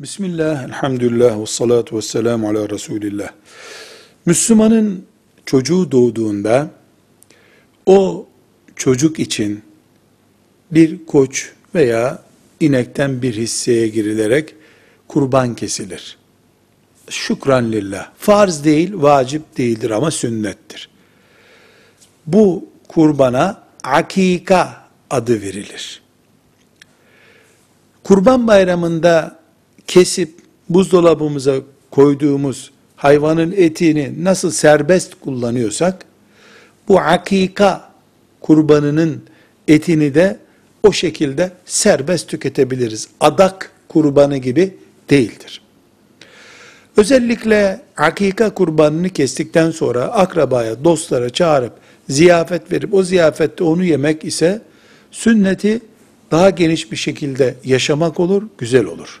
Bismillah, elhamdülillah, ve salatu ve selamu ala Resulillah. Müslümanın çocuğu doğduğunda, o çocuk için bir koç veya inekten bir hisseye girilerek kurban kesilir. Şükran lillah. Farz değil, vacip değildir ama sünnettir. Bu kurbana akika adı verilir. Kurban bayramında kesip buzdolabımıza koyduğumuz hayvanın etini nasıl serbest kullanıyorsak, bu akika kurbanının etini de o şekilde serbest tüketebiliriz. Adak kurbanı gibi değildir. Özellikle akika kurbanını kestikten sonra akrabaya, dostlara çağırıp ziyafet verip o ziyafette onu yemek ise sünneti daha geniş bir şekilde yaşamak olur, güzel olur.